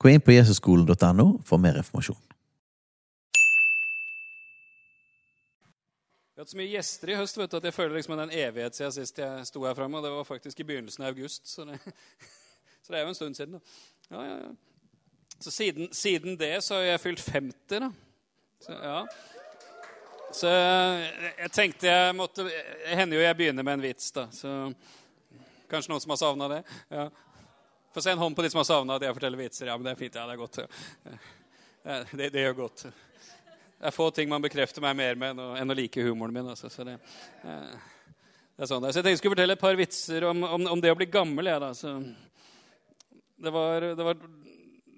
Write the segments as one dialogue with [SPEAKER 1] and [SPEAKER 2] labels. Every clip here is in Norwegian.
[SPEAKER 1] Gå inn på jesusskolen.no for mer informasjon.
[SPEAKER 2] Vi har hatt så mye gjester i høst vet du, at jeg føler liksom en evighet siden sist jeg sto her framme. Og det var faktisk i begynnelsen av august, så det, så det er jo en stund siden. da. Ja, ja, ja. Så siden, siden det så har jeg fylt 50, da. Så, ja. så jeg tenkte jeg måtte Det hender jo jeg begynner med en vits, da. Så kanskje noen som har savna det. Ja. Få se en hånd på de som har savna at jeg forteller vitser. Ja, men det er fint. Ja, det er godt. Ja. Det, det gjør godt. Det er få ting man bekrefter meg mer med enn å, like humoren min. Altså. Så, det, det er sånn. så jeg tenkte jeg skulle fortelle et par vitser om, om, om det å bli gammel. Jeg, da. Så det, var, det, var,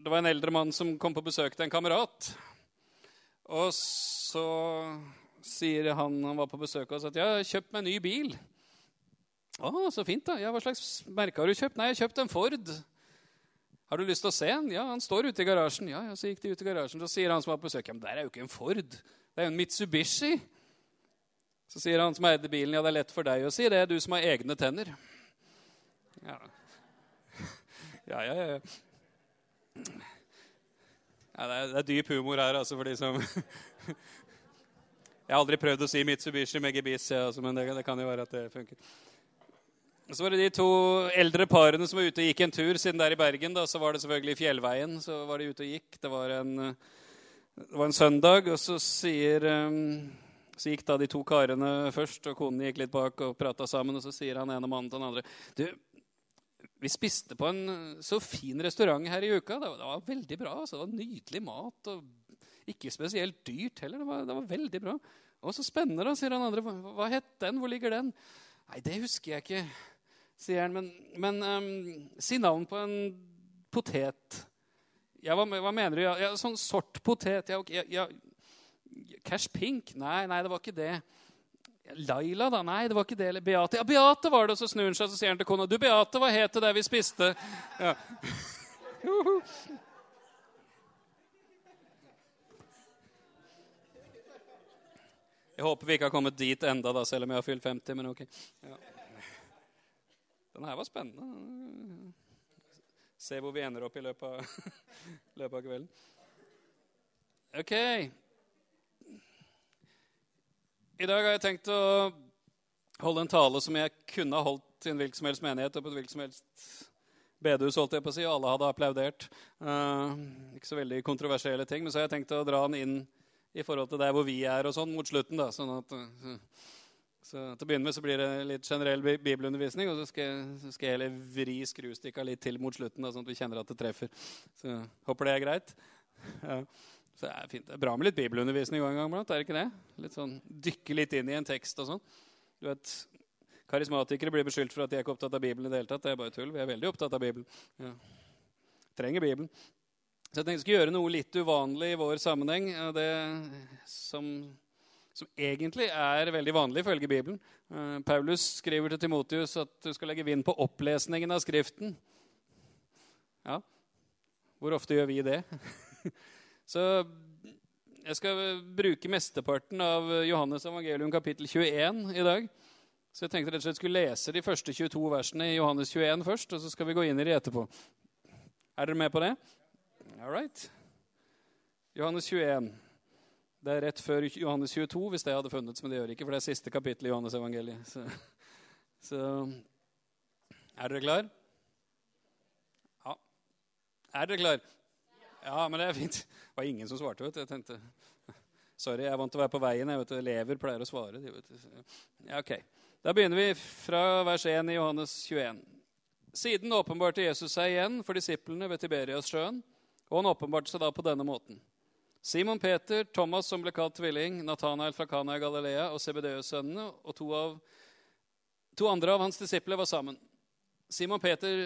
[SPEAKER 2] det var en eldre mann som kom på besøk til en kamerat. Og så sier han han var på besøk hos, at 'jeg har kjøpt meg en ny bil'. 'Å, så fint, da. Ja, hva slags merke har du kjøpt?' 'Nei, jeg har kjøpt en Ford'. Har du lyst til å se den? Ja, han står ute i garasjen. Ja, ja, Så gikk de ut i garasjen, så sier han som var på besøk, ja, men der er jo ikke en Ford. Det er jo en Mitsubishi. Så sier han som eide bilen, ja, det er lett for deg å si det, du som har egne tenner. Ja, ja, ja. ja. ja det, er, det er dyp humor her, altså, for de som Jeg har aldri prøvd å si Mitsubishi med gebiss, ja, altså, men det, det kan jo være at det funker. Så var det de to eldre parene som var ute og gikk en tur. Siden det er i Bergen, da, så var det selvfølgelig Fjellveien. Så var de ute og gikk. Det var en, det var en søndag, og så, sier, så gikk da de to karene først, og konen gikk litt bak og prata sammen. Og så sier han ene mannen til den andre Du, vi spiste på en så fin restaurant her i uka. Det var, det var veldig bra. Altså. Det var nydelig mat. og Ikke spesielt dyrt heller. Det var, det var veldig bra. Og så spennende, da, sier han andre. Hva, hva het den? Hvor ligger den? Nei, det husker jeg ikke sier han. Men, men um, si navn på en potet. Ja, hva, hva mener du? Ja, ja, sånn sort potet. Ja, ja, Cash Pink? Nei, nei, det var ikke det. Laila, da? Nei, det var ikke det. Eller Beate? Ja, Beate var det. Og så snur han seg og sier han til kona. Du, Beate, hva het det vi spiste? Ja. Jeg håper vi ikke har kommet dit enda, da, selv om jeg har fylt 50. men ok. Ja. Den her var spennende. Se hvor vi ender opp i løpet av, løpet av kvelden. OK. I dag har jeg tenkt å holde en tale som jeg kunne ha holdt i en hvilken som helst menighet og på et hvilket som helst bedehus, holdt jeg på å si, og alle hadde applaudert. Uh, ikke så veldig kontroversielle ting, men så har jeg tenkt å dra den inn i forhold til der hvor vi er og sånn mot slutten. da, sånn at... Uh, så Til å begynne med så blir det litt generell bibelundervisning, og så skal jeg, så skal jeg heller vri skrustikka litt til mot slutten, da, sånn at vi kjenner at det treffer. Så Håper det er greit. Ja. Så det er fint. Det er bra med litt bibelundervisning en gang iblant. Er det ikke det? Litt sånn, Dykke litt inn i en tekst og sånn. Du vet, Karismatikere blir beskyldt for at de er ikke opptatt av Bibelen i det hele tatt. Det er bare tull. Vi er veldig opptatt av Bibelen. Ja. Trenger Bibelen. Så jeg tenkte jeg skulle gjøre noe litt uvanlig i vår sammenheng. Det som som egentlig er veldig vanlig ifølge Bibelen. Uh, Paulus skriver til Timotius at du skal legge vind på opplesningen av Skriften. Ja, hvor ofte gjør vi det? Så jeg skal bruke mesteparten av Johannes evangelium kapittel 21 i dag. Så jeg tenkte rett og slett skulle lese de første 22 versene i Johannes 21 først, og så skal vi gå inn i de etterpå. Er dere med på det? All right. Johannes 21. Det er rett før Johannes 22, hvis det hadde funnet, men det gjør ikke, for det er siste kapittel i Johannes evangeliet. Så, så er dere klar? Ja. Er dere klar? Ja, men det er fint. Det var ingen som svarte, vet du. Jeg tenkte Sorry, jeg er vant til å være på veien. Jeg vet, Elever pleier å svare. Ja, ok. Da begynner vi fra vers 1 i Johannes 21. Siden åpenbarte Jesus seg igjen for disiplene ved Tiberias-sjøen, og han åpenbarte seg da på denne måten. Simon Peter, Thomas som ble kalt tvilling, Nathanael fra Kana i Galilea og Sebedeus-sønnene og to, av, to, andre av hans disipler var sammen. Simon Peter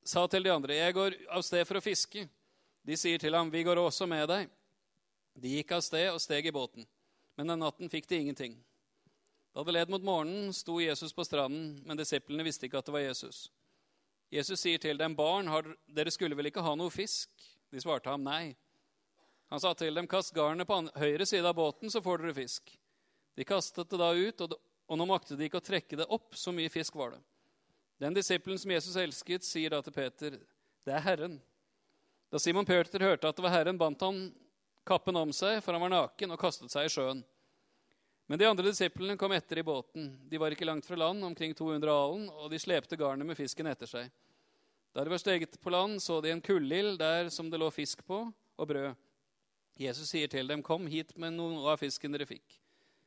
[SPEAKER 2] sa til de andre, 'Jeg går av sted for å fiske.' De sier til ham, 'Vi går også med deg.' De gikk av sted og steg i båten, men den natten fikk de ingenting. Da det led mot morgenen, sto Jesus på stranden, men disiplene visste ikke at det var Jesus. Jesus sier til dem, 'Barn, dere skulle vel ikke ha noe fisk?' De svarte ham nei. Han sa til dem, 'Kast garnet på høyre side av båten, så får dere fisk.' De kastet det da ut, og, nå maktet de ikke å trekke det opp, så mye fisk var det. Den disippelen som Jesus elsket, sier da til Peter, 'Det er Herren.' Da Simon Peter hørte at det var Herren, bandt han kappen om seg, for han var naken, og kastet seg i sjøen. Men de andre disiplene kom etter i båten. De var ikke langt fra land, omkring 200 alen, og de slepte garnet med fisken etter seg. Da de var steget på land, så de en kullild der som det lå fisk på, og brød. Jesus sier til dem, 'Kom hit med noe av fisken dere fikk.'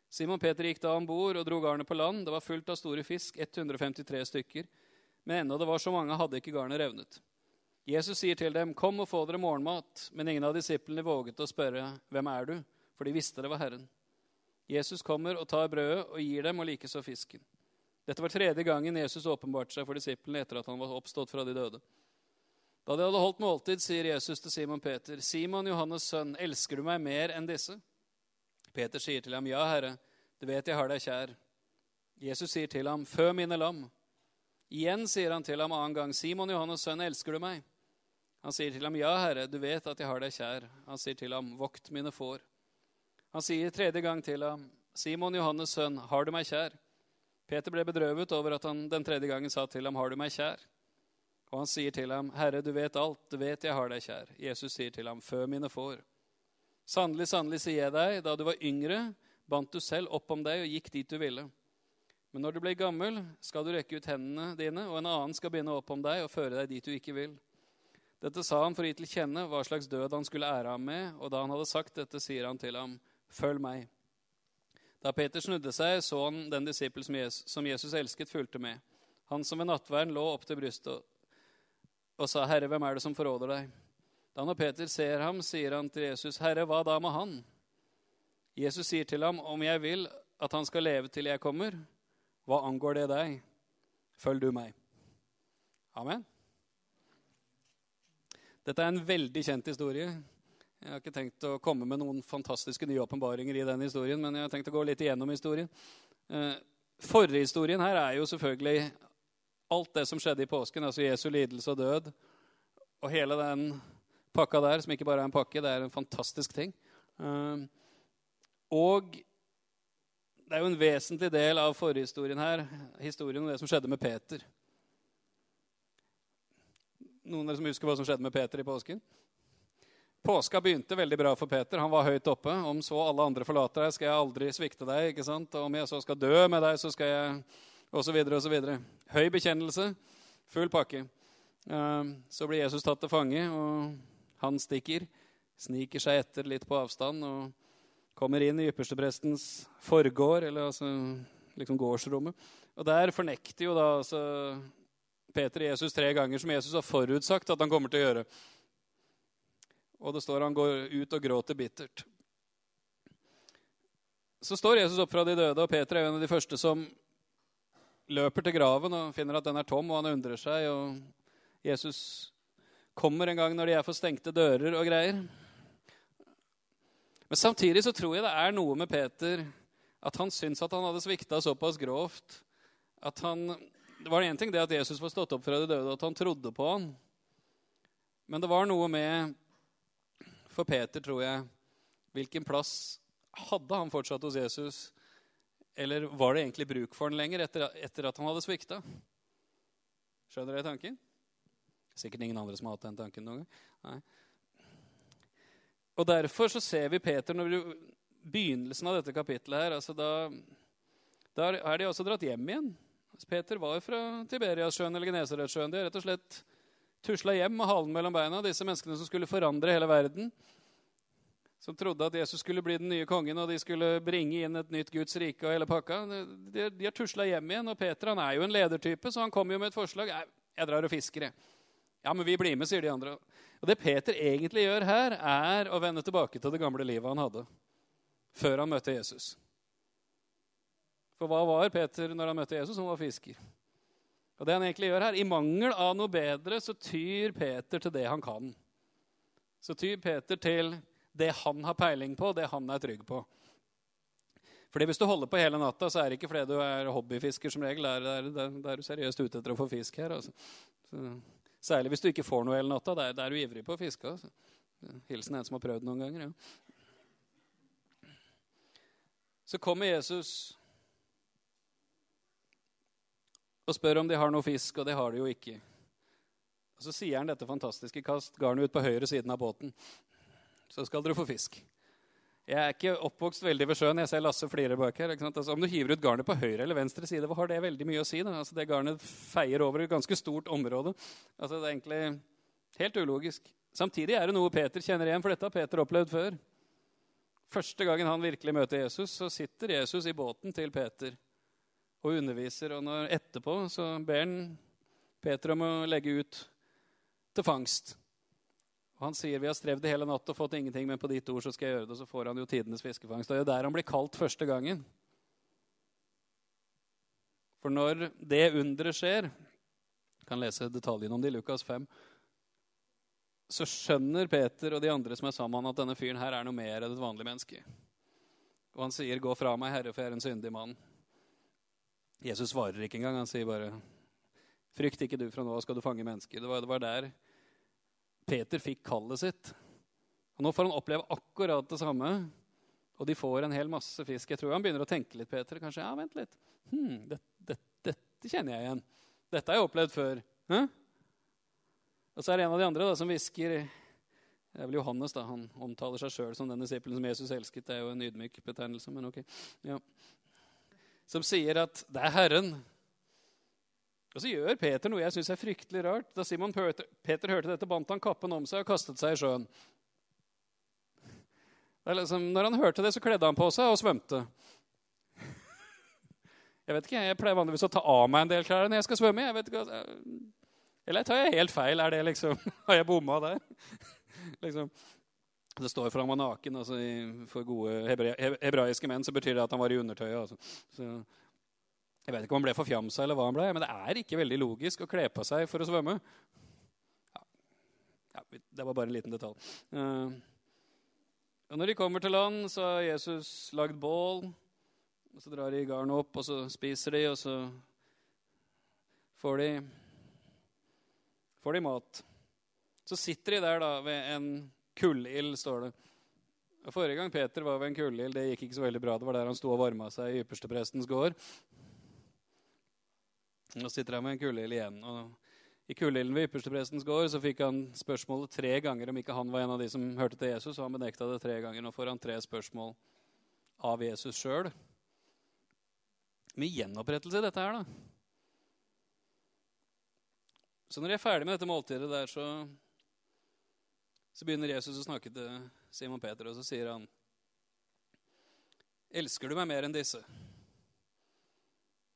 [SPEAKER 2] Simon Peter gikk da om bord og dro garnet på land. Det var fullt av store fisk, 153 stykker. Men ennå det var så mange, hadde ikke garnet revnet. Jesus sier til dem, 'Kom og få dere morgenmat.' Men ingen av disiplene våget å spørre, 'Hvem er du?' For de visste det var Herren. Jesus kommer og tar brødet og gir dem, og likeså fisken. Dette var tredje gangen Jesus åpenbarte seg for disiplene etter at han var oppstått fra de døde. Da de hadde holdt måltid, sier Jesus til Simon Peter, 'Simon, Johannes' sønn, elsker du meg mer enn disse?' Peter sier til ham, 'Ja, Herre, du vet jeg har deg kjær.' Jesus sier til ham, 'Fø mine lam.' Igjen sier han til ham annen gang, 'Simon, Johannes' sønn, elsker du meg?' Han sier til ham, 'Ja, Herre, du vet at jeg har deg kjær.' Han sier til ham, 'Vokt mine får.' Han sier tredje gang til ham, 'Simon, Johannes' sønn, har du meg kjær?' Peter ble bedrøvet over at han den tredje gangen sa til ham, 'Har du meg kjær?' Og han sier til ham, 'Herre, du vet alt, du vet jeg har deg kjær.' Jesus sier til ham, 'Fø mine får.' Sannelig, sannelig sier jeg deg, da du var yngre, bandt du selv opp om deg og gikk dit du ville. Men når du blir gammel, skal du rekke ut hendene dine, og en annen skal binde opp om deg og føre deg dit du ikke vil. Dette sa han for å gi til kjenne hva slags død han skulle ære ham med, og da han hadde sagt dette, sier han til ham, 'Følg meg.' Da Peter snudde seg, så han den disippel som Jesus elsket, fulgte med. Han som ved nattverden lå opp til brystet og sa, 'Herre, hvem er det som forråder deg?' Da når Peter ser ham, sier han til Jesus, 'Herre, hva da med han?' Jesus sier til ham, 'Om jeg vil at han skal leve til jeg kommer, hva angår det deg? Følg du meg.' Amen. Dette er en veldig kjent historie. Jeg har ikke tenkt å komme med noen fantastiske nye åpenbaringer i den historien, men jeg har tenkt å gå litt igjennom historien. Eh, forhistorien her er jo selvfølgelig alt det som skjedde i påsken, altså Jesu lidelse og død, og hele den pakka der, som ikke bare er en pakke, det er en fantastisk ting. Eh, og det er jo en vesentlig del av forhistorien her, historien om det som skjedde med Peter. Noen av dere som husker hva som skjedde med Peter i påsken? Påska begynte veldig bra for Peter. Han var høyt oppe. Om så alle andre forlater deg, skal jeg aldri svikte deg. ikke sant? Og om jeg så skal dø med deg, så skal jeg Så videre. Høy bekjennelse. Full pakke. Ehm, så blir Jesus tatt til fange, og han stikker. Sniker seg etter litt på avstand og kommer inn i yppersteprestens forgård, eller altså liksom gårdsrommet. Og der fornekter jo da altså Peter Jesus tre ganger, som Jesus har forutsagt at han kommer til å gjøre. Og det står han går ut og gråter bittert. Så står Jesus opp fra de døde, og Peter er en av de første som løper til graven og finner at den er tom, og han undrer seg. og Jesus kommer en gang når de er for stengte dører og greier. Men samtidig så tror jeg det er noe med Peter at han syns at han hadde svikta såpass grovt at han Det var én ting det at Jesus var stått opp fra de døde, og at han trodde på han. Men det var noe med For Peter, tror jeg Hvilken plass hadde han fortsatt hos Jesus? Eller var det egentlig bruk for den lenger etter, etter at han hadde svikta? Skjønner dere tanken? Sikkert ingen andre som har hatt den tanken noen gang. Nei. Og Derfor så ser vi Peter når vi, begynnelsen av dette kapittelet her, altså da, da er de også dratt hjem igjen. Peter var fra Tiberiassjøen eller Genesaretsjøen. De har rett og slett tusla hjem med halen mellom beina, disse menneskene som skulle forandre hele verden. Som trodde at Jesus skulle bli den nye kongen, og de skulle bringe inn et nytt Guds rike. og hele pakka. De, de har tusla hjem igjen, og Peter han er jo en ledertype, så han kommer jo med et forslag. Jeg drar og fisker, jeg. Ja, men vi blir med, sier de andre. Og Det Peter egentlig gjør her, er å vende tilbake til det gamle livet han hadde før han møtte Jesus. For hva var Peter når han møtte Jesus? Han var fisker. Og det han egentlig gjør her, I mangel av noe bedre så tyr Peter til det han kan. Så tyr Peter til det han har peiling på, det han er trygg på. Fordi Hvis du holder på hele natta, så er det ikke fordi du er hobbyfisker. som regel. Da er, er, er, du seriøst ute etter å få fisk her. Altså. Så, særlig hvis du ikke får noe hele natta. Da er, er, du ivrig på å fiske. Altså. Hilsen en som har prøvd noen ganger. Ja. Så kommer Jesus og spør om de har noe fisk, og det har de jo ikke. Og Så sier han dette fantastiske kast garnet ut på høyre siden av båten. Så skal dere få fisk. Jeg er ikke oppvokst veldig ved sjøen. Jeg ser Lasse flire bak her. Altså, om du hiver ut garnet på høyre eller venstre side, hva har det veldig mye å si? Altså, det garnet feier over et ganske stort område. Altså, det er egentlig helt ulogisk. Samtidig er det noe Peter kjenner igjen, for dette har Peter opplevd før. Første gangen han virkelig møter Jesus, så sitter Jesus i båten til Peter og underviser. Og når etterpå så ber han Peter om å legge ut til fangst. Han sier vi har strevd i hele natt og fått ingenting, men på ditt ord så skal jeg gjøre det. Og så får han jo tidenes fiskefangst. Det er jo der han blir kalt første gangen. For når det underet skjer kan lese detaljene om det i Lukas 5 så skjønner Peter og de andre som er sammen, at denne fyren her er noe mer enn et vanlig menneske. Og han sier, 'Gå fra meg, Herre, for jeg er en syndig mann'. Jesus svarer ikke engang. Han sier bare, 'Frykt ikke du, fra nå skal du fange mennesker'. Det var, det var der Peter fikk kallet sitt. Og Nå får han oppleve akkurat det samme, og de får en hel masse fisk. Jeg tror han begynner å tenke litt, Peter. Kanskje, ja, vent litt. Hmm, det, det, dette kjenner jeg igjen. Dette har jeg opplevd før. Hæ? Og så er det en av de andre da, som hvisker Det er vel Johannes. da, Han omtaler seg sjøl som den disippelen som Jesus elsket. Det er jo en ydmyk betegnelse, men ok. Ja. Som sier at det er Herren og så gjør Peter noe jeg syns er fryktelig rart. Da Simon Peter, Peter hørte dette, bandt han kappen om seg og kastet seg i sjøen. Liksom, når han hørte det, så kledde han på seg og svømte. Jeg vet ikke, jeg pleier vanligvis å ta av meg en del klær når jeg skal svømme. Jeg ikke, Eller tar jeg helt feil? Er det liksom, Har jeg bomma der? liksom. Det står for han var naken. Altså, for gode hebraiske menn så betyr det at han var i undertøyet. Altså. Så, jeg vet ikke om han ble forfjamsa, eller hva han ble, men det er ikke veldig logisk å kle på seg for å svømme. Ja. Ja, det var bare en liten detalj. Uh, og når de kommer til land, så har Jesus lagd bål. og Så drar de garnet opp, og så spiser de, og så får de, får de mat. Så sitter de der da ved en kullild, står det. Forrige gang Peter var ved en kullild, det gikk ikke så veldig bra. Det var der han sto og varma seg i yppersteprestens gård. Nå sitter jeg med en kulehild igjen. og I kulehilden ved yppersteprestens gård så fikk han spørsmålet tre ganger om ikke han var en av de som hørte til Jesus. og Han benekta det tre ganger. Nå får han tre spørsmål av Jesus sjøl. Med gjenopprettelse i dette her, da. Så når jeg er ferdig med dette måltidet der, så, så begynner Jesus å snakke til Simon Peter, og så sier han Elsker du meg mer enn disse?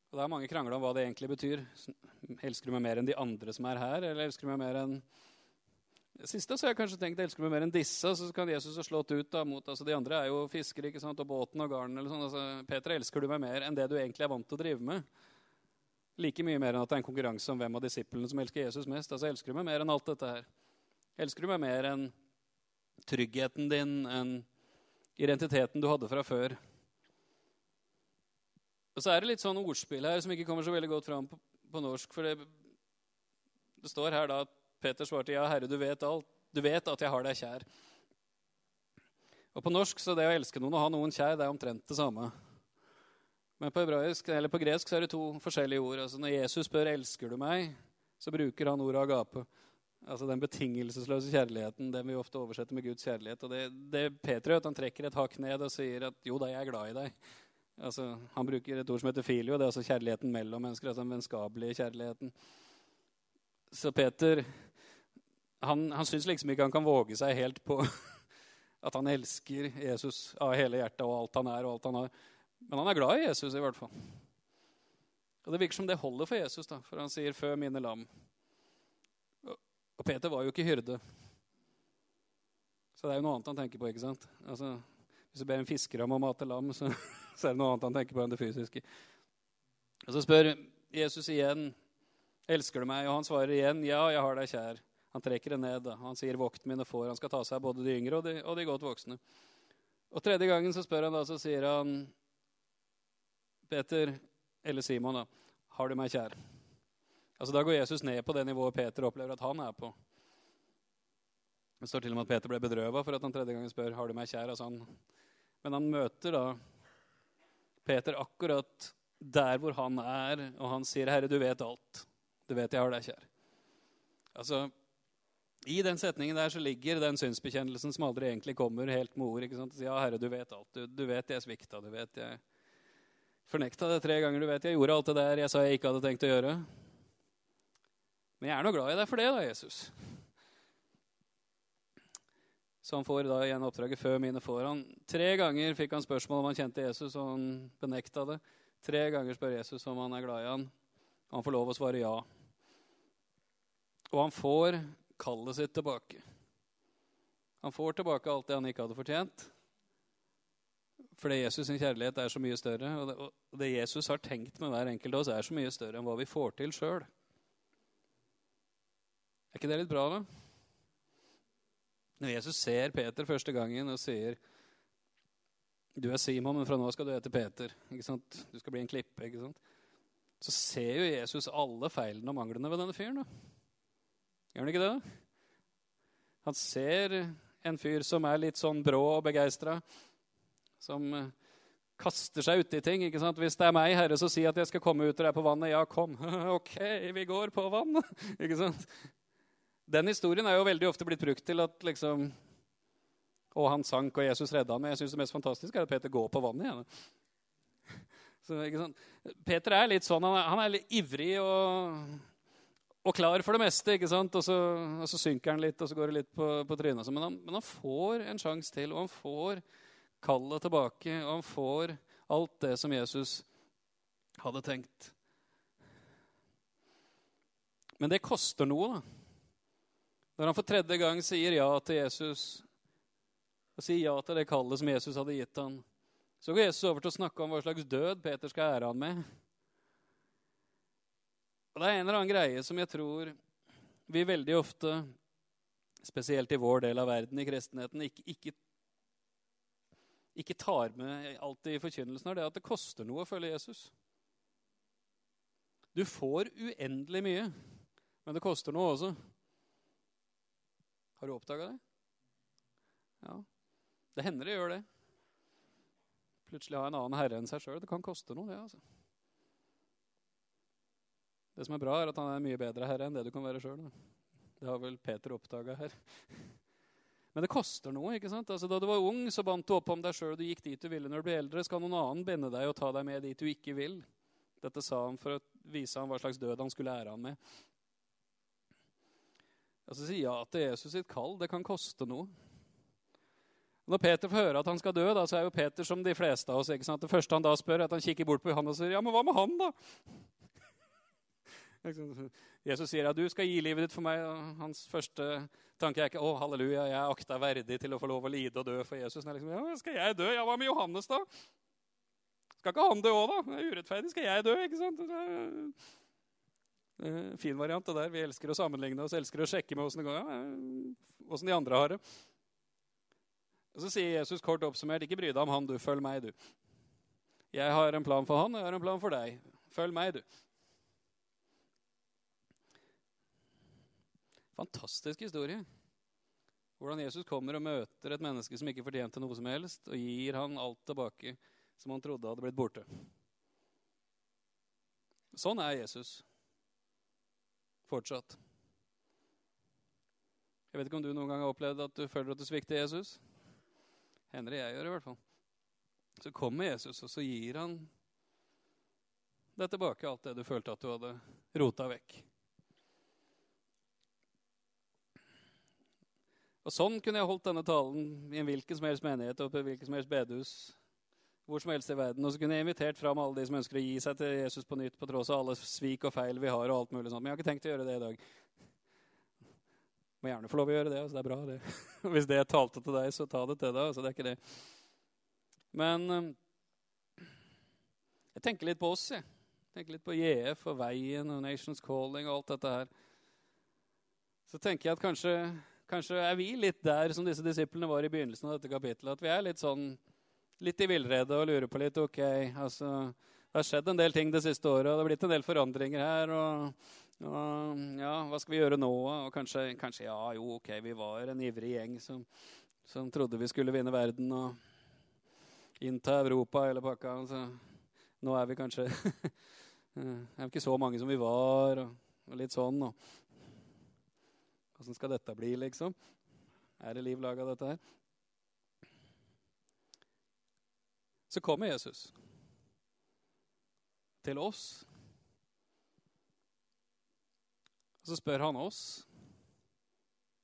[SPEAKER 2] Og Det er mange krangler om hva det egentlig betyr. Elsker du meg mer enn de andre som er her? Eller elsker du meg mer enn siste så har jeg kanskje tenkt elsker du meg mer enn disse. Så kan Jesus ha slått ut da, mot altså De andre er jo fiskere ikke sant, og båten og garden. eller sånn. Altså, Peter, elsker du meg mer enn det du egentlig er vant til å drive med? Like mye mer enn at det er en konkurranse om hvem av disiplene som elsker Jesus mest. Altså, Elsker du meg mer enn alt dette her? Elsker du meg mer enn tryggheten din, enn identiteten du hadde fra før? Og så er det litt sånn ordspill her som ikke kommer så veldig godt fram på, på norsk. For det, det, står her da at Peter svarte, 'Ja, Herre, du vet alt. Du vet at jeg har deg kjær.' Og På norsk så det å elske noen og ha noen kjær, det er omtrent det samme. Men på, hebraisk, på gresk så er det to forskjellige ord. Altså Når Jesus spør 'elsker du meg', så bruker han ordet agape. Altså Den betingelsesløse kjærligheten, den vi ofte oversetter med Guds kjærlighet. Og det, det Peter gjør, at han trekker et hakk ned og sier at 'jo da, jeg er glad i deg'. Altså, han bruker et ord som heter filio. Det er altså kjærligheten mellom mennesker. altså Den vennskapelige kjærligheten. Så Peter han, han syns liksom ikke han kan våge seg helt på at han elsker Jesus av hele hjertet og alt han er og alt han har. Men han er glad i Jesus i hvert fall. Og Det virker som det holder for Jesus, da, for han sier 'fø mine lam'. Og Peter var jo ikke hyrde. Så det er jo noe annet han tenker på. ikke sant? Altså, Hvis du ber en fisker om å mate lam, så så er det noe annet han tenker på enn det fysiske. Og Så spør Jesus igjen, 'Elsker du meg?' Og han svarer igjen, 'Ja, jeg har deg kjær'. Han trekker det ned. da. Han sier 'vokt mine får'. Han skal ta seg av både de yngre og de, og de godt voksne. Og tredje gangen så spør han da, så sier han Peter, eller Simon, da, 'Har du meg kjær?' Altså Da går Jesus ned på det nivået Peter opplever at han er på. Det står til og med at Peter ble bedrøva for at han tredje gangen spør 'Har du meg kjær?' Altså han, men han møter da Peter akkurat der hvor han er, og han sier, 'Herre, du vet alt. Du vet jeg har deg kjær.' Altså, I den setningen der så ligger den synsbekjennelsen som aldri egentlig kommer helt med ord. ikke sant? 'Ja, Herre, du vet alt. Du, du vet jeg svikta. Du vet jeg fornekta det tre ganger. Du vet jeg gjorde alt det der jeg sa jeg ikke hadde tenkt å gjøre.' Men jeg er nå glad i deg for det, da, Jesus. Så han får da igjen oppdraget før mine får han. Tre ganger fikk han spørsmål om han kjente Jesus, og han benekta det. Tre ganger spør Jesus om han er glad i han. Han får lov å svare ja. Og han får kallet sitt tilbake. Han får tilbake alt det han ikke hadde fortjent. Fordi Jesus' sin kjærlighet er så mye større. Og det, og det Jesus har tenkt med hver enkelt av oss, er så mye større enn hva vi får til sjøl. Er ikke det litt bra, da? Når Jesus ser Peter første gangen og sier du er Simon, men fra nå skal du hete Peter. ikke sant? Du skal bli en klippe. ikke sant? Så ser jo Jesus alle feilene og manglene ved denne fyren. da. Gjør han ikke det? Han ser en fyr som er litt sånn brå og begeistra. Som eh, kaster seg uti ting. ikke sant? Hvis det er meg, Herre, så si at jeg skal komme ut og er på vannet. Ja, kom. ok, vi går på vannet.' ikke sant? Den historien er jo veldig ofte blitt brukt til at liksom Og han sank, og Jesus redda ham. Jeg syns det mest fantastiske er at Peter går på vannet igjen. Så? Peter er litt sånn, han er, han er litt ivrig og, og, klar for det meste. ikke sant? Og så, og så, synker han litt, og så går det litt på, på trynet. Men han, men han får en sjanse til, og han får kallet tilbake. Og han får alt det som Jesus hadde tenkt. Men det koster noe, da. Når han for tredje gang sier ja til Jesus, og sier ja til det kallet som Jesus hadde gitt han, så går Jesus over til å snakke om hva slags død Peter skal ære han med. Og Det er en eller annen greie som jeg tror vi veldig ofte, spesielt i vår del av verden, i kristenheten, ikke, ikke, ikke tar med alltid i forkynnelsen, er det at det koster noe å følge Jesus. Du får uendelig mye, men det koster noe også. Har du oppdaga det? Ja. Det hender det gjør det. Plutselig ha en annen herre enn seg sjøl. Det kan koste noe, det. altså. Det som er bra, er at han er mye bedre herre enn det du kan være sjøl. Det har vel Peter oppdaga her. Men det koster noe. ikke sant? Altså, Da du var ung, så bandt du opp om deg sjøl. Du gikk dit du ville. Når du blir eldre, skal noen annen binde deg og ta deg med dit du ikke vil. Dette sa han for å vise ham hva slags død han skulle ære ham med. Altså sier ja til Jesus sitt kall. Det kan koste noe. Når Peter får høre at han skal dø, da, så er jo Peter som de fleste av oss. ikke sant? Det første han da spør, er at han kikker bort på Johannes og sier, 'Ja, men hva med han, da?' Jesus sier, 'Ja, du skal gi livet ditt for meg.' Og hans første tanke er ikke 'Å, halleluja, jeg er akta verdig til å få lov å lide og dø for Jesus'. Nei, liksom, ja, 'Skal jeg dø? Ja, hva med Johannes, da?' Skal ikke han dø òg, da? Det er urettferdig. Skal jeg dø? ikke sant? Eh, fin variant, det der. Vi elsker å sammenligne oss, elsker å sjekke med åssen ja, de andre har det. Og Så sier Jesus kort oppsummert, ikke bry deg om han, du. Følg meg, du. Jeg har en plan for han, og jeg har en plan for deg. Følg meg, du. Fantastisk historie. Hvordan Jesus kommer og møter et menneske som ikke fortjente noe som helst, og gir han alt tilbake som han trodde hadde blitt borte. Sånn er Jesus fortsatt. Jeg vet ikke om du noen gang har opplevd at du føler at du svikter Jesus. Hender det jeg gjør, i hvert fall. Så kommer Jesus, og så gir han deg tilbake alt det du følte at du hadde rota vekk. Og Sånn kunne jeg holdt denne talen i en hvilken som helst menighet og på hvilken som helst bedehus hvor som helst i verden. Og så kunne jeg invitert fram alle de som ønsker å gi seg til Jesus på nytt, på tross av alle svik og feil vi har. og alt mulig sånt. Men jeg har ikke tenkt å gjøre det i dag. Må gjerne få lov å gjøre det. altså Det er bra, det. Hvis det talte til deg, så ta det til deg. altså Det er ikke det. Men eh, jeg tenker litt på oss, jeg. jeg tenker litt på JF og Veien og Nations Calling og alt dette her. så tenker jeg at kanskje, kanskje er vi litt der som disse disiplene var i begynnelsen av dette kapittelet. At vi er litt sånn litt i villrede og lurer på litt OK, altså Det har skjedd en del ting det siste året, og det har blitt en del forandringer her. og, og ja, Hva skal vi gjøre nå? Og kanskje, kanskje ja, jo, OK, vi var en ivrig gjeng som, som trodde vi skulle vinne verden og innta Europa hele pakka. Så nå er vi kanskje er vi ikke så mange som vi var, og, og litt sånn. Og. Åssen skal dette bli, liksom? Er det liv laga, dette her? Så kommer Jesus til oss. Og så spør han oss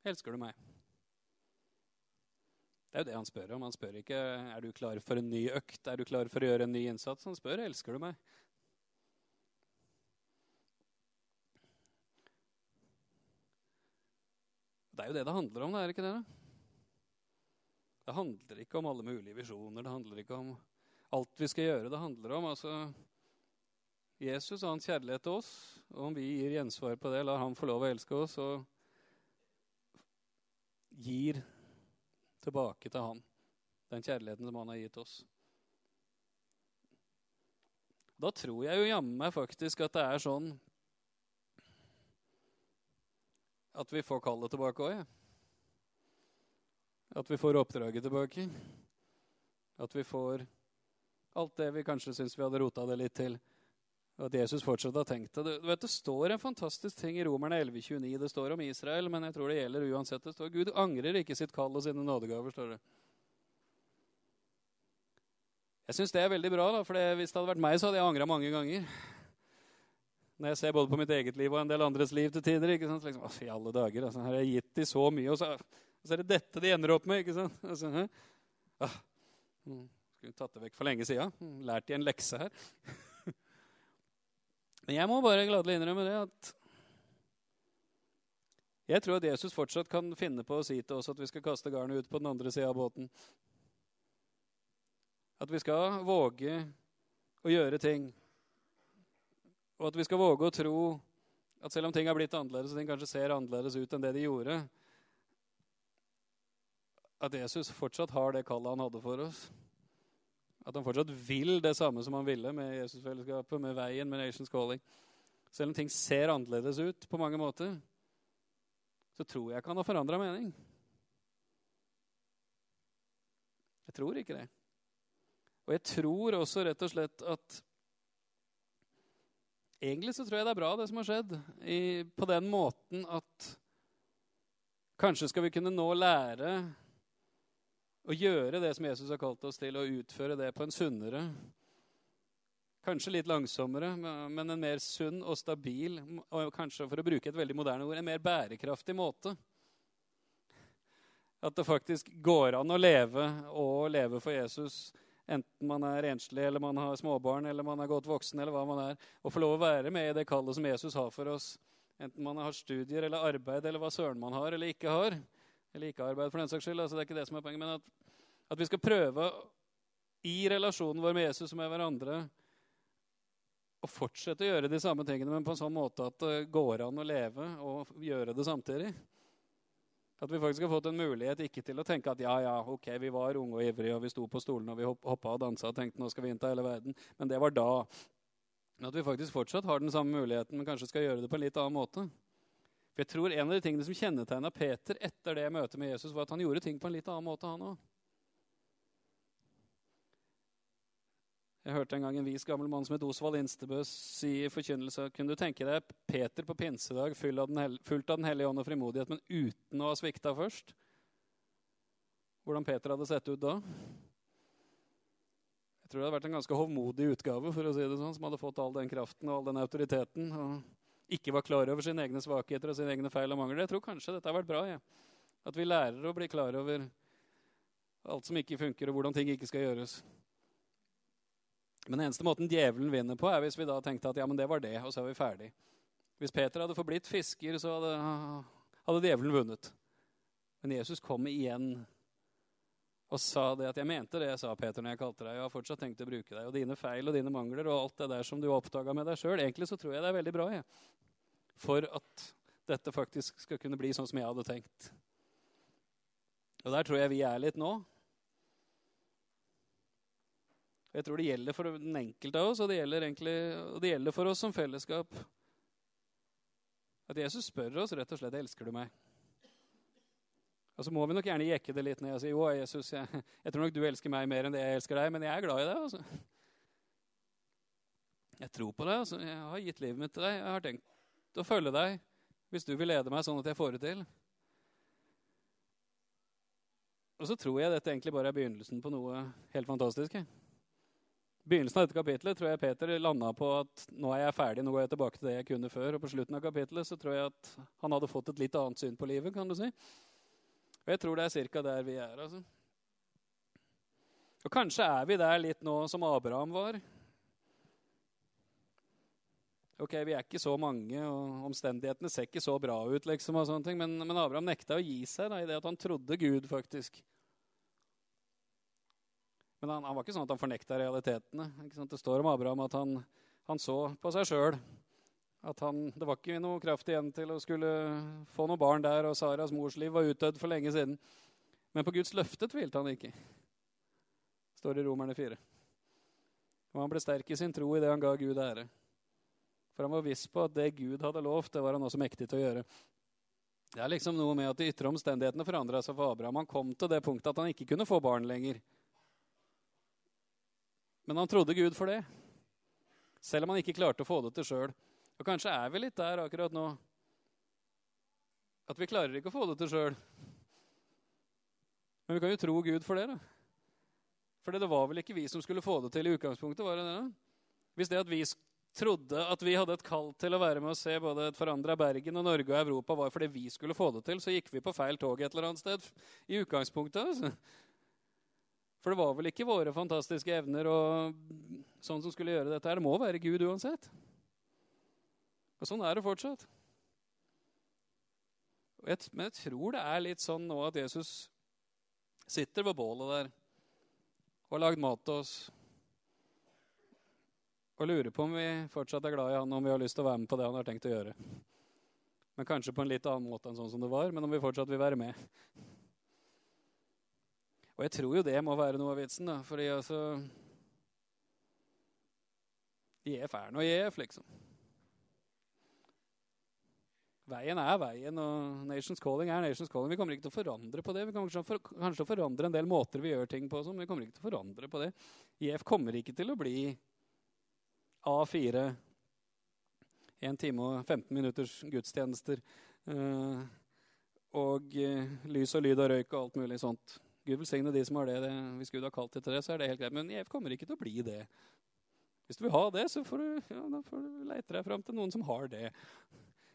[SPEAKER 2] elsker du meg. Det er jo det han spør om. Han spør ikke er du klar for en ny økt, er du klar for å gjøre en ny innsats. Han spør elsker du meg. Det er jo det det handler om, det er ikke det? Det handler ikke om alle mulige visjoner. Det handler ikke om alt vi skal gjøre. Det handler om altså, Jesus og hans kjærlighet til oss. Og om vi gir gjensvar på det, lar han få lov å elske oss og gir tilbake til han den kjærligheten som han har gitt oss. Da tror jeg jo jammen meg faktisk at det er sånn at vi får kallet tilbake òg, jeg. At vi får oppdraget tilbake. At vi får alt det vi kanskje syns vi hadde rota det litt til. Og at Jesus fortsatt har tenkt det. Du vet, Det står en fantastisk ting i Romerne 11,29. Det står om Israel, men jeg tror det gjelder uansett. Det står Gud angrer ikke sitt kall og sine nådegaver. står det. Jeg syns det er veldig bra, da, for hvis det hadde vært meg, så hadde jeg angra mange ganger. Når jeg ser både på mitt eget liv og en del andres liv til tider. ikke sant? Liksom, I alle dager, altså, har jeg gitt dem så mye, og så, og så, er det dette de ender opp med. ikke sant? Altså, ah, mm, skulle tatt det vekk for lenge sida. Mm, lært de en lekse her. Men jeg må bare gladelig innrømme det at jeg tror at Jesus fortsatt kan finne på å si til oss at vi skal kaste garnet ut på den andre sida av båten. At vi skal våge å gjøre ting og at vi skal våge å tro at selv om ting har blitt annerledes, og ting kanskje ser annerledes ut enn det de gjorde, at Jesus fortsatt har det kallet han hadde for oss. At han fortsatt vil det samme som han ville med Jesusfellesskapet, med veien, med Nations Calling. Selv om ting ser annerledes ut på mange måter, så tror jeg ikke han har forandra mening. Jeg tror ikke det. Og jeg tror også rett og slett at Egentlig så tror jeg det er bra, det som har skjedd, i, på den måten at kanskje skal vi kunne nå lære å gjøre det som Jesus har kalt oss til, og utføre det på en sunnere Kanskje litt langsommere, men en mer sunn og stabil, og kanskje for å bruke et veldig moderne ord, en mer bærekraftig måte. At det faktisk går an å leve og leve for Jesus Enten man er enslig, eller man har småbarn, eller man er godt voksen, eller hva man er. Å få lov å være med i det kallet som Jesus har for oss. Enten man har studier eller arbeid, eller hva søren man har eller ikke har. Eller ikke arbeid, for den saks skyld. Altså, det er ikke det som er poenget. Men at, at vi skal prøve i relasjonen vår med Jesus og med hverandre å fortsette å gjøre de samme tingene, men på en sånn måte at det går an å leve og gjøre det samtidig. At vi faktisk har fått en mulighet ikke til å tenke at ja, ja, ok, vi var unge og ivrige, og vi sto på stolen og vi hoppa og dansa og tenkte nå skal vi innta hele verden. Men det var da. Men at vi faktisk fortsatt har den samme muligheten, men kanskje skal gjøre det på en litt annen måte. For jeg tror En av de tingene som kjennetegna Peter etter det møtet med Jesus, var at han gjorde ting på en litt annen måte, han òg. Jeg hørte en gang en vis gammel mann som het Osvald Instebø si i forkynnelse Kunne du tenke deg Peter på pinsedag fullt av Den hellige ånd og frimodighet, men uten å ha svikta først? Hvordan Peter hadde sett ut da? Jeg tror det hadde vært en ganske hovmodig utgave, for å si det sånn, som hadde fått all den kraften og all den autoriteten. og Ikke var klar over sine egne svakheter og sine egne feil og mangler. Jeg tror kanskje dette har vært bra. Ja. At vi lærer å bli klar over alt som ikke funker, og hvordan ting ikke skal gjøres. Men den eneste måten djevelen vinner på, er hvis vi da tenkte at ja, men det var det, og så er vi ferdig. Hvis Peter hadde forblitt fisker, så hadde, hadde djevelen vunnet. Men Jesus kom igjen og sa det at jeg mente det jeg sa, Peter, når jeg kalte deg. Jeg har fortsatt tenkt å bruke deg. Og dine feil og dine mangler og alt det der som du har oppdaga med deg sjøl. Egentlig så tror jeg det er veldig bra, jeg. For at dette faktisk skal kunne bli sånn som jeg hadde tenkt. Og der tror jeg vi er litt nå. Jeg tror det gjelder for den enkelte av oss, og det gjelder, egentlig, og det gjelder for oss som fellesskap. At Jesus spør oss rett og slett elsker du meg. Og så må vi nok gjerne jekke det litt ned og si jo, Jesus, jeg, jeg, tror nok du elsker meg mer enn det jeg elsker deg, men jeg er glad i deg. altså. Jeg tror på deg. altså. Jeg har gitt livet mitt til deg. Jeg har tenkt å følge deg hvis du vil lede meg sånn at jeg får det til. Og så tror jeg dette egentlig bare er begynnelsen på noe helt fantastisk. Begynnelsen av dette kapitlet tror jeg Peter landa på at nå er jeg ferdig, nå går jeg tilbake til det jeg kunne før. Og på slutten av kapitlet så tror jeg at han hadde fått et litt annet syn på livet. kan du si. Og jeg tror det er ca. der vi er. altså. Og kanskje er vi der litt nå som Abraham var. Ok, Vi er ikke så mange, og omstendighetene ser ikke så bra ut. liksom, og sånne ting, Men, men Abraham nekta å gi seg da, i det at han trodde Gud, faktisk. Men han, han, var ikke sånn at han fornekta realitetene. Det står om Abraham at han, han så på seg sjøl. At han, det var ikke noe kraft igjen til å skulle få noen barn der, og Saras mors liv var utdødd for lenge siden. Men på Guds løfte tvilte han ikke, står det i Romerne 4. Og han ble sterk i sin tro i det han ga Gud ære. For han var viss på at det Gud hadde lovt, det var han også mektig til å gjøre. Det er liksom noe med at De ytre omstendighetene forandra seg for Abraham. Han kom til det punktet at han ikke kunne få barn lenger. Men han trodde Gud for det. Selv om han ikke klarte å få det til sjøl. Og kanskje er vi litt der akkurat nå at vi klarer ikke å få det til sjøl. Men vi kan jo tro Gud for det. da. For det var vel ikke vi som skulle få det til i utgangspunktet? var det det da? Hvis det at vi trodde at vi hadde et kall til å være med og se både et forandra Bergen og Norge og Europa, var fordi vi skulle få det til, så gikk vi på feil tog et eller annet sted i utgangspunktet. altså. For det var vel ikke våre fantastiske evner og sånn som skulle gjøre dette. her. Det må være Gud uansett. Og sånn er det fortsatt. men jeg tror det er litt sånn nå at Jesus sitter ved bålet der og har lagd mat til oss. Og lurer på om vi fortsatt er glad i han, om vi har lyst til å være med på det han har tenkt å gjøre. Men kanskje på en litt annen måte enn sånn som det var, men om vi fortsatt vil være med. Og jeg tror jo det må være noe av vitsen, da. Fordi altså IF er nå IF, liksom. Veien er veien, og Nations Calling er Nations Calling. Vi kommer ikke til å forandre på det. Vi kommer kanskje til å forandre en del måter vi gjør ting på, men vi kommer ikke til å forandre på det. IF kommer ikke til å bli A4, 1 time og 15 minutters gudstjenester, uh, og uh, lys og lyd og røyk og alt mulig sånt. Gud velsigne de som har det. Hvis Gud har kalt det til det, så er det helt greit. Men IF kommer ikke til å bli det. Hvis du vil ha det, så får du, ja, får du lete deg fram til noen som har det.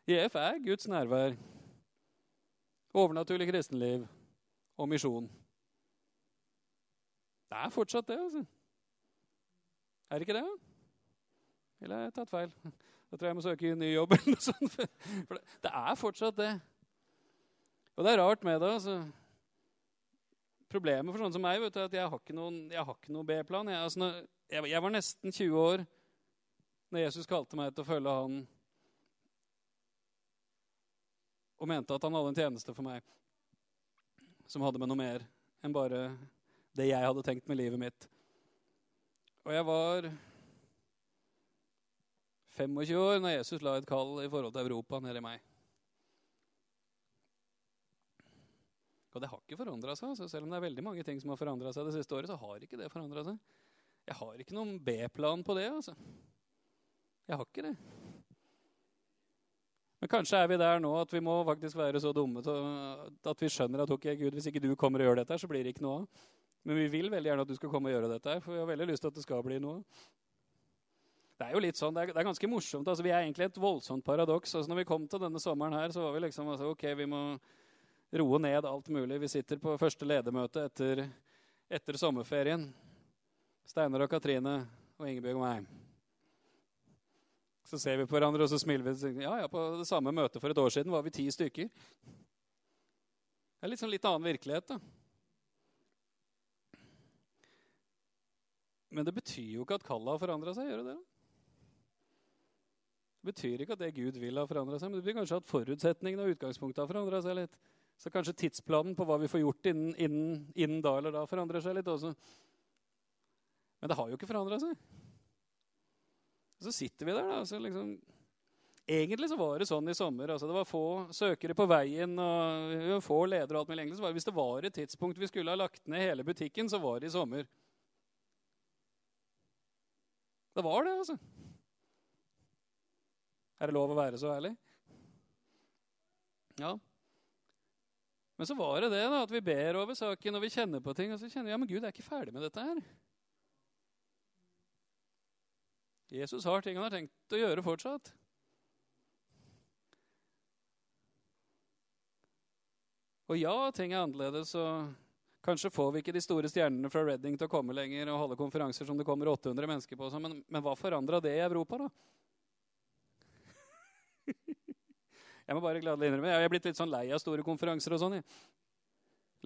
[SPEAKER 2] IF er Guds nærvær, overnaturlig kristenliv og misjon. Det er fortsatt det, altså. Er det ikke det? Eller har jeg tatt feil? Da tror jeg jeg må søke ny jobb. eller noe sånt. For det er fortsatt det. Og det er rart med det. altså problemet for sånne som meg vet du, at jeg har ikke noen, noen B-plan. Jeg, altså, jeg, var nesten 20 år når Jesus kalte meg til å følge han og mente at han hadde en tjeneste for meg som hadde med noe mer enn bare det jeg hadde tenkt med livet mitt. Og jeg var 25 år når Jesus la et kall i forhold til Europa ned i meg. Og det har ikke forandra seg. Altså. Selv om det er veldig mange ting som har forandra seg det siste året, så har ikke det forandra seg. Jeg har ikke noen B-plan på det. altså. Jeg har ikke det. Men kanskje er vi der nå at vi må faktisk være så dumme at vi skjønner at okay, Gud, hvis ikke du kommer og gjør dette, så blir det ikke noe av. Men vi vil veldig gjerne at du skal komme og gjøre dette, for vi har veldig lyst til at det skal bli noe. Det er jo litt sånn, det er, det er ganske morsomt. altså Vi er egentlig et voldsomt paradoks. altså Når vi kom til denne sommeren her, så var vi liksom altså, ok, vi må roe ned alt mulig. Vi sitter på første ledermøte etter, etter sommerferien. Steinar og Katrine og Ingebjørg og meg. Så ser vi på hverandre og så smiler vi. Ja, ja, På det samme møtet for et år siden var vi ti stykker. Det er litt sånn litt annen virkelighet, da. Men det betyr jo ikke at kallet har forandra seg. gjør det det? Det Det betyr ikke at det Gud vil, har forandra seg, men det betyr kanskje at forutsetningene og utgangspunktet har forandra seg litt. Så kanskje tidsplanen på hva vi får gjort innen, innen, innen da eller da, forandrer seg litt også. Men det har jo ikke forandra seg. Så sitter vi der, da. Så liksom, egentlig så var det sånn i sommer. altså Det var få søkere på veien og få ledere og alt mulig. Egentlig det, Hvis det var et tidspunkt vi skulle ha lagt ned hele butikken, så var det i sommer. Det var det, altså. Er det lov å være så ærlig? Ja. Men så var det det da, at vi ber over saken og vi kjenner på ting. Og så kjenner vi ja, men Gud er ikke ferdig med dette her. Jesus har ting han har tenkt å gjøre fortsatt. Og ja, ting er annerledes. og Kanskje får vi ikke de store stjernene fra Redding til å komme lenger og holde konferanser som det kommer 800 mennesker på. Men, men hva forandra det i Europa, da? Jeg må bare gladelig innrømme, jeg er blitt litt sånn lei av store konferanser og sånn.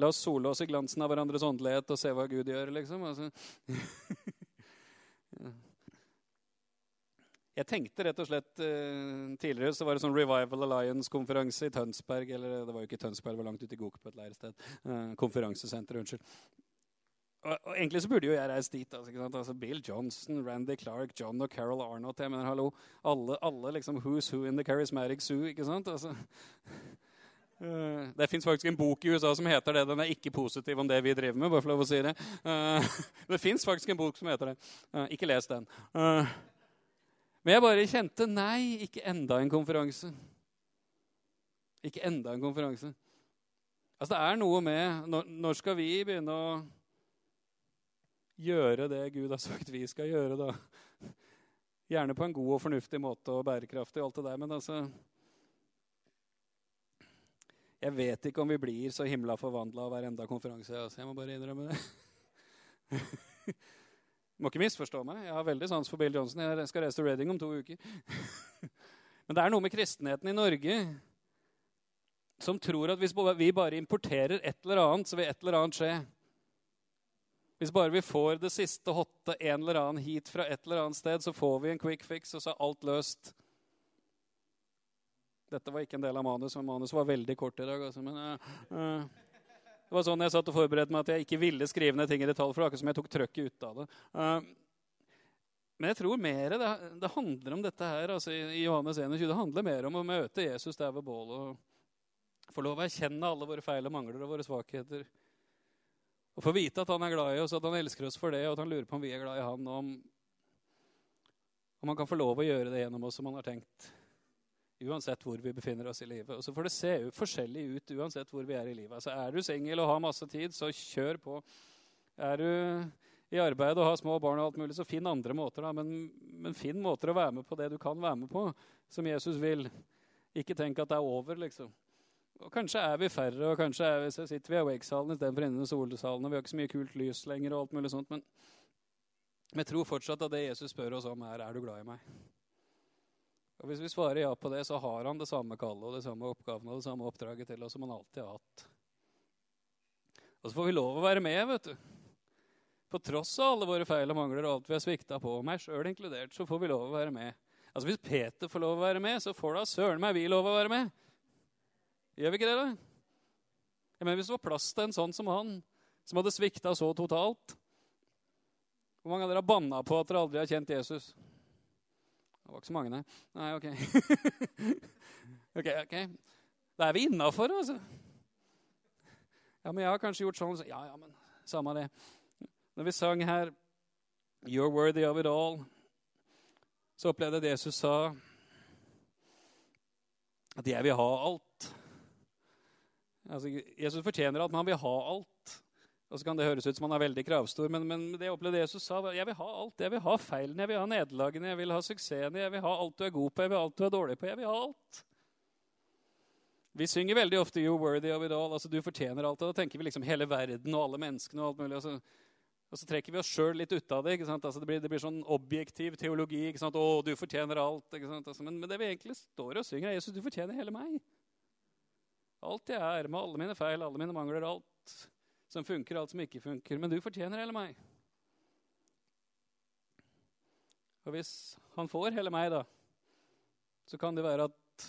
[SPEAKER 2] La oss sole oss i glansen av hverandres åndelighet og se hva Gud gjør, liksom. Altså. Jeg tenkte rett og slett uh, Tidligere så var det sånn Revival Alliance-konferanse i Tønsberg. Eller det var jo ikke Tønsberg, det var langt ute i Gok på et leirsted. Uh, konferansesenter, unnskyld. Og, og, Egentlig så burde jo jeg reist dit. Altså, altså, Bill Johnson, Randy Clark, John og Carol Arnott. Jeg mener, hallo, Alle, alle liksom Who's Who in the Charismatic Zoo. ikke sant? Altså, det fins faktisk en bok i USA som heter det. Den er ikke positiv om det vi driver med. bare for lov å si Det Det fins faktisk en bok som heter det. Ikke les den. Uh, men jeg bare kjente nei, ikke enda en konferanse. Ikke enda en konferanse. Altså, det er noe med Når, når skal vi begynne å gjøre det Gud har sagt vi skal gjøre, da? Gjerne på en god og fornuftig måte og bærekraftig, og alt det der, men altså Jeg vet ikke om vi blir så himla forvandla av hver enda konferanse. Altså. Jeg må bare innrømme det. Må ikke misforstå meg. Jeg har veldig sans for Bill Johnson. Jeg skal reise til Reading om to uker. Men det er noe med kristenheten i Norge som tror at hvis vi bare importerer et eller annet, så vil et eller annet skje. Hvis bare vi får det siste hotte en eller annen hit fra et eller annet sted, så får vi en quick fix, og så er alt løst. Dette var ikke en del av manus, men manus var veldig kort i dag. Altså. Men, uh, uh. Det var sånn jeg satt og forberedte meg at jeg ikke ville skrive ned ting i detalj. for det akkurat som jeg tok trøkket ut av det. Uh, men jeg tror mer det, det, handler om dette her. altså I Johannes 21, det handler mer om å møte Jesus der ved bålet. og Få lov å erkjenne alle våre feil og mangler og våre svakheter. Og få vite at han er glad i oss, at han elsker oss for det, og at han lurer på om vi er glad i han. Og om, om han kan få lov å gjøre det gjennom oss som han har tenkt uansett hvor vi befinner oss i livet. Og så får det se forskjellig ut uansett hvor vi er i livet. Altså, er du singel og har masse tid, så kjør på. Er du i arbeid og har små barn, og alt mulig, så finn andre måter. Da. Men, men, finn måter å være med på det du kan være med på, som Jesus vil. Ikke tenk at det er over, liksom. Og Kanskje er vi færre, og kanskje vi, sitter vi i Awake-salen istedenfor inne i Solsalen. og Vi har ikke så mye kult lys lenger, og alt mulig sånt, men jeg tror fortsatt at det Jesus spør oss om, er er du glad i meg. Og Hvis vi svarer ja på det, så har han det samme kallet og det samme oppgaven og det samme oppdraget til oss som han alltid har hatt. Og så får vi lov å være med, vet du. På tross av alle våre feil og mangler og alt vi har svikta på, meg sjøl inkludert, så får vi lov å være med. Altså Hvis Peter får lov å være med, så får da søren meg vi lov å være med. Gjør vi ikke det, da? Jeg mener, Hvis det var plass til en sånn som han, som hadde svikta så totalt Hvor mange av dere har banna på at dere aldri har kjent Jesus? Det var ikke så mange, nei. Nei, OK. ok, ok. Da er vi innafor, altså. Ja, men jeg har kanskje gjort sånn. Så, ja, ja, men samme det. Når vi sang her 'You're worthy of it all', så opplevde jeg det Jesus sa at 'jeg vil ha alt'. Altså, Jesus fortjener alt, men han vil ha alt. Og så kan det høres ut som han er veldig kravstor, men, men det jeg opplevde Jesus sa, var jeg vil ha alt. Jeg vil ha feilene, jeg vil ha nederlagene, jeg vil ha suksessene, jeg vil ha alt du er god på, jeg vil ha alt du er dårlig på. Jeg vil ha alt. Vi synger veldig ofte 'You're worthy of it all'. altså Du fortjener alt. Og da tenker vi liksom hele verden og alle menneskene og alt mulig. Og så, og så trekker vi oss sjøl litt ut av det. ikke sant? Altså det, blir, det, blir, sånn objektiv teologi. ikke sant? 'Å, du fortjener alt'. ikke sant? Altså, men, men, det vi egentlig står og synger, er 'Jesus, du fortjener hele meg'. Alt jeg er, med alle mine feil, alle mine mangler, alt som funker, alt som ikke funker. Men du fortjener hele meg. Og hvis han får hele meg, da, så kan det være at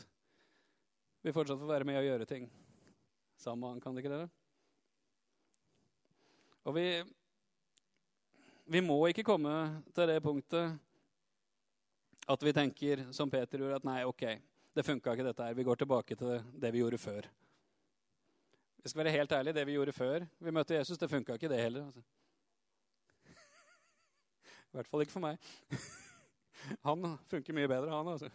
[SPEAKER 2] vi fortsatt får være med og gjøre ting sammen med han, kan det ikke det? Og vi, vi må ikke komme til det punktet at vi tenker som Peter gjorde, at nei, ok, det funka ikke dette her. Vi går tilbake til det vi gjorde før. Vi skal være helt ærlig, det vi gjorde før vi møtte Jesus, det funka ikke, det heller. Altså. I hvert fall ikke for meg. Han funker mye bedre, han. altså.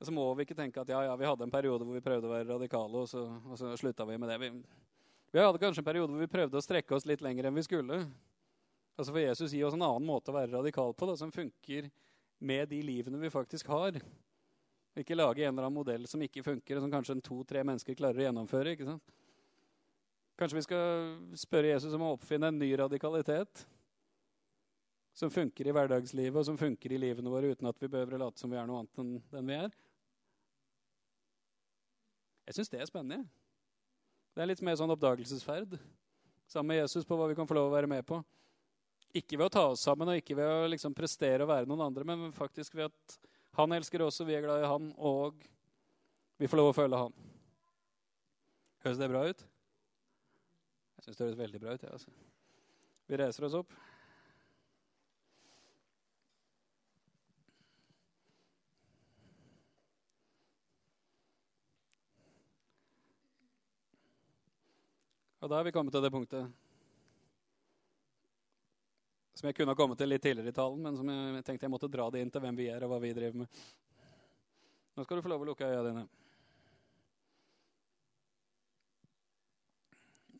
[SPEAKER 2] Og så må vi ikke tenke at ja, ja, vi hadde en periode hvor vi prøvde å være radikale, og så, og så slutta vi med det. Vi, vi hadde kanskje en periode hvor vi prøvde å strekke oss litt lenger enn vi skulle. Altså For Jesus gir oss en annen måte å være radikal på, da, som funker med de livene vi faktisk har. Ikke lage en eller annen modell som ikke funker, og som kanskje to-tre mennesker klarer å gjennomføre. ikke sant? Kanskje vi skal spørre Jesus om å oppfinne en ny radikalitet som funker i hverdagslivet og som funker i livene våre uten at vi behøver å late som vi er noe annet enn den vi er. Jeg syns det er spennende. Det er litt mer sånn oppdagelsesferd sammen med Jesus på hva vi kan få lov å være med på. Ikke ved å ta oss sammen og ikke ved å liksom prestere å være noen andre, men faktisk ved at han elsker oss, og vi er glad i han, og vi får lov å følge han. Høres det bra ut? Jeg syns det høres veldig bra ut. Ja, altså. Vi reiser oss opp. Og da er vi kommet til det punktet som jeg kunne ha kommet til litt tidligere i talen, men som jeg tenkte jeg måtte dra det inn til hvem vi er og hva vi driver med. Nå skal du få lov å lukke øya dine.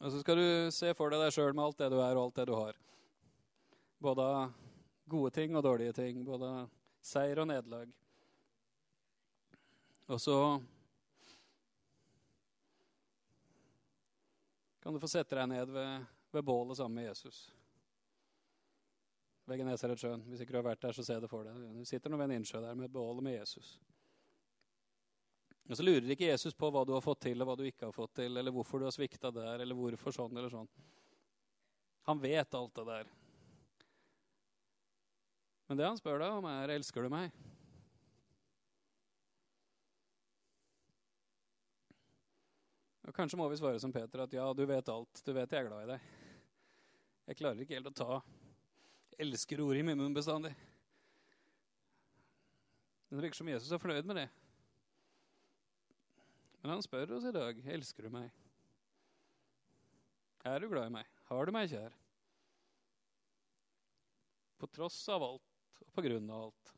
[SPEAKER 2] Og så skal du se for deg deg sjøl med alt det du er, og alt det du har. Både gode ting og dårlige ting. Både seier og nederlag. Og så kan du få sette deg ned ved, ved bålet sammen med Jesus. Ved Genesaretsjøen. Hvis ikke du har vært der, så se det for deg. Du sitter nå ved en innsjø der med bål med Jesus. Og så lurer ikke Jesus på hva du har fått til, og hva du ikke har fått til, eller hvorfor du har svikta der, eller hvorfor sånn eller sånn. Han vet alt det der. Men det han spør deg om, er elsker du meg? Og Kanskje må vi svare som Peter at ja, du vet alt. Du vet jeg er glad i deg. Jeg klarer ikke helt å ta elsker-ordet i min munn bestandig. Det virker som Jesus er fornøyd med det. Men han spør oss i dag elsker du meg. Er du glad i meg? Har du meg kjær? På tross av alt og på grunn av alt.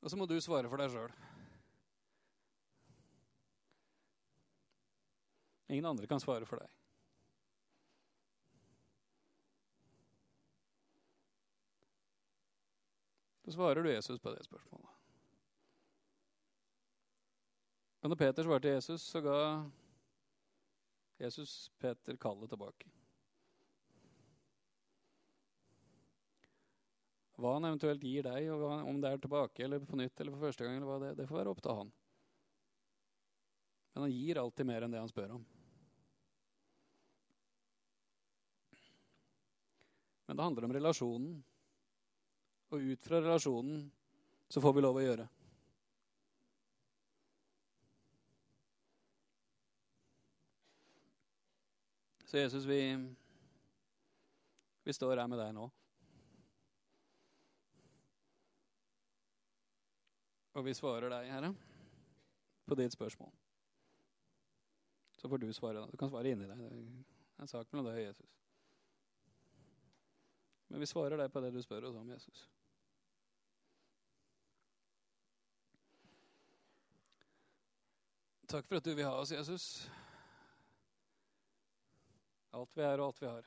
[SPEAKER 2] Og så må du svare for deg sjøl. Ingen andre kan svare for deg. Så svarer du Jesus på det spørsmålet. Og når Peter svarte Jesus, så ga Jesus Peter kallet tilbake. Hva han eventuelt gir deg, og om det er tilbake eller på nytt eller for første gang, eller hva det, det får være opp til han. Men han gir alltid mer enn det han spør om. Men det handler om relasjonen. Og ut fra relasjonen så får vi lov å gjøre. Så Jesus, vi, vi står her med deg nå. Og vi svarer deg, Herre, på ditt spørsmål. Så får du svare. Du kan svare inni deg. Det er en sak mellom deg og Jesus. Men vi svarer deg på det du spør oss om, Jesus. Takk for at du vil ha oss, Jesus. Alt vi er og alt vi har.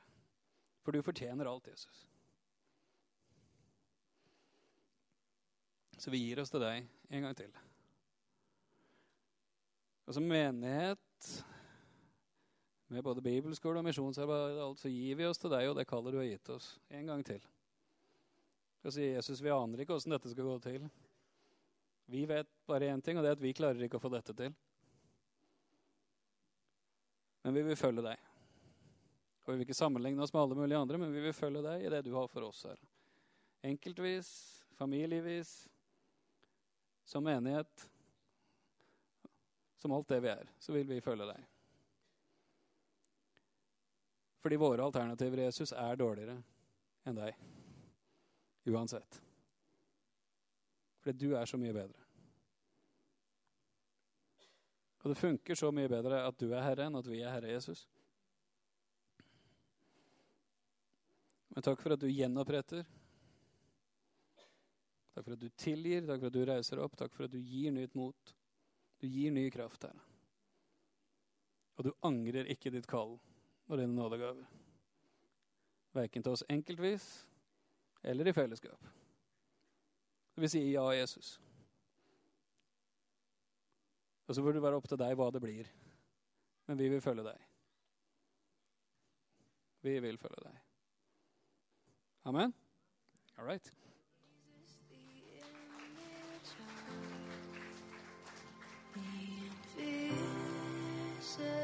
[SPEAKER 2] For du fortjener alt, Jesus. Så vi gir oss til deg en gang til. Og som menighet med både bibelskole og misjonsarbeid, alt, så gir vi oss til deg og det kallet du har gitt oss. En gang til. Og sier Jesus, vi aner ikke åssen dette skal gå til. Vi vet bare én ting, og det er at vi klarer ikke å få dette til. Men vi vil følge deg. Og Vi vil ikke sammenligne oss med alle mulige andre, men vi vil følge deg i det du har for oss her. enkeltvis, familievis, som menighet, som alt det vi er, så vil vi følge deg. Fordi våre alternativer Jesus er dårligere enn deg. Uansett. Fordi du er så mye bedre. Og det funker så mye bedre at du er Herre enn at vi er Herre Jesus. Men takk for at du gjenoppretter. Takk for at du tilgir, takk for at du reiser opp, takk for at du gir nytt mot. Du gir ny kraft, Herre. Og du angrer ikke ditt kall og dine nådegaver. Verken til oss enkeltvis eller i fellesskap. Så vi sier ja, Jesus. Og så burde det være opp til deg hva det blir. Men vi vil følge deg. Vi vil følge deg. Amen? All right.
[SPEAKER 3] invisible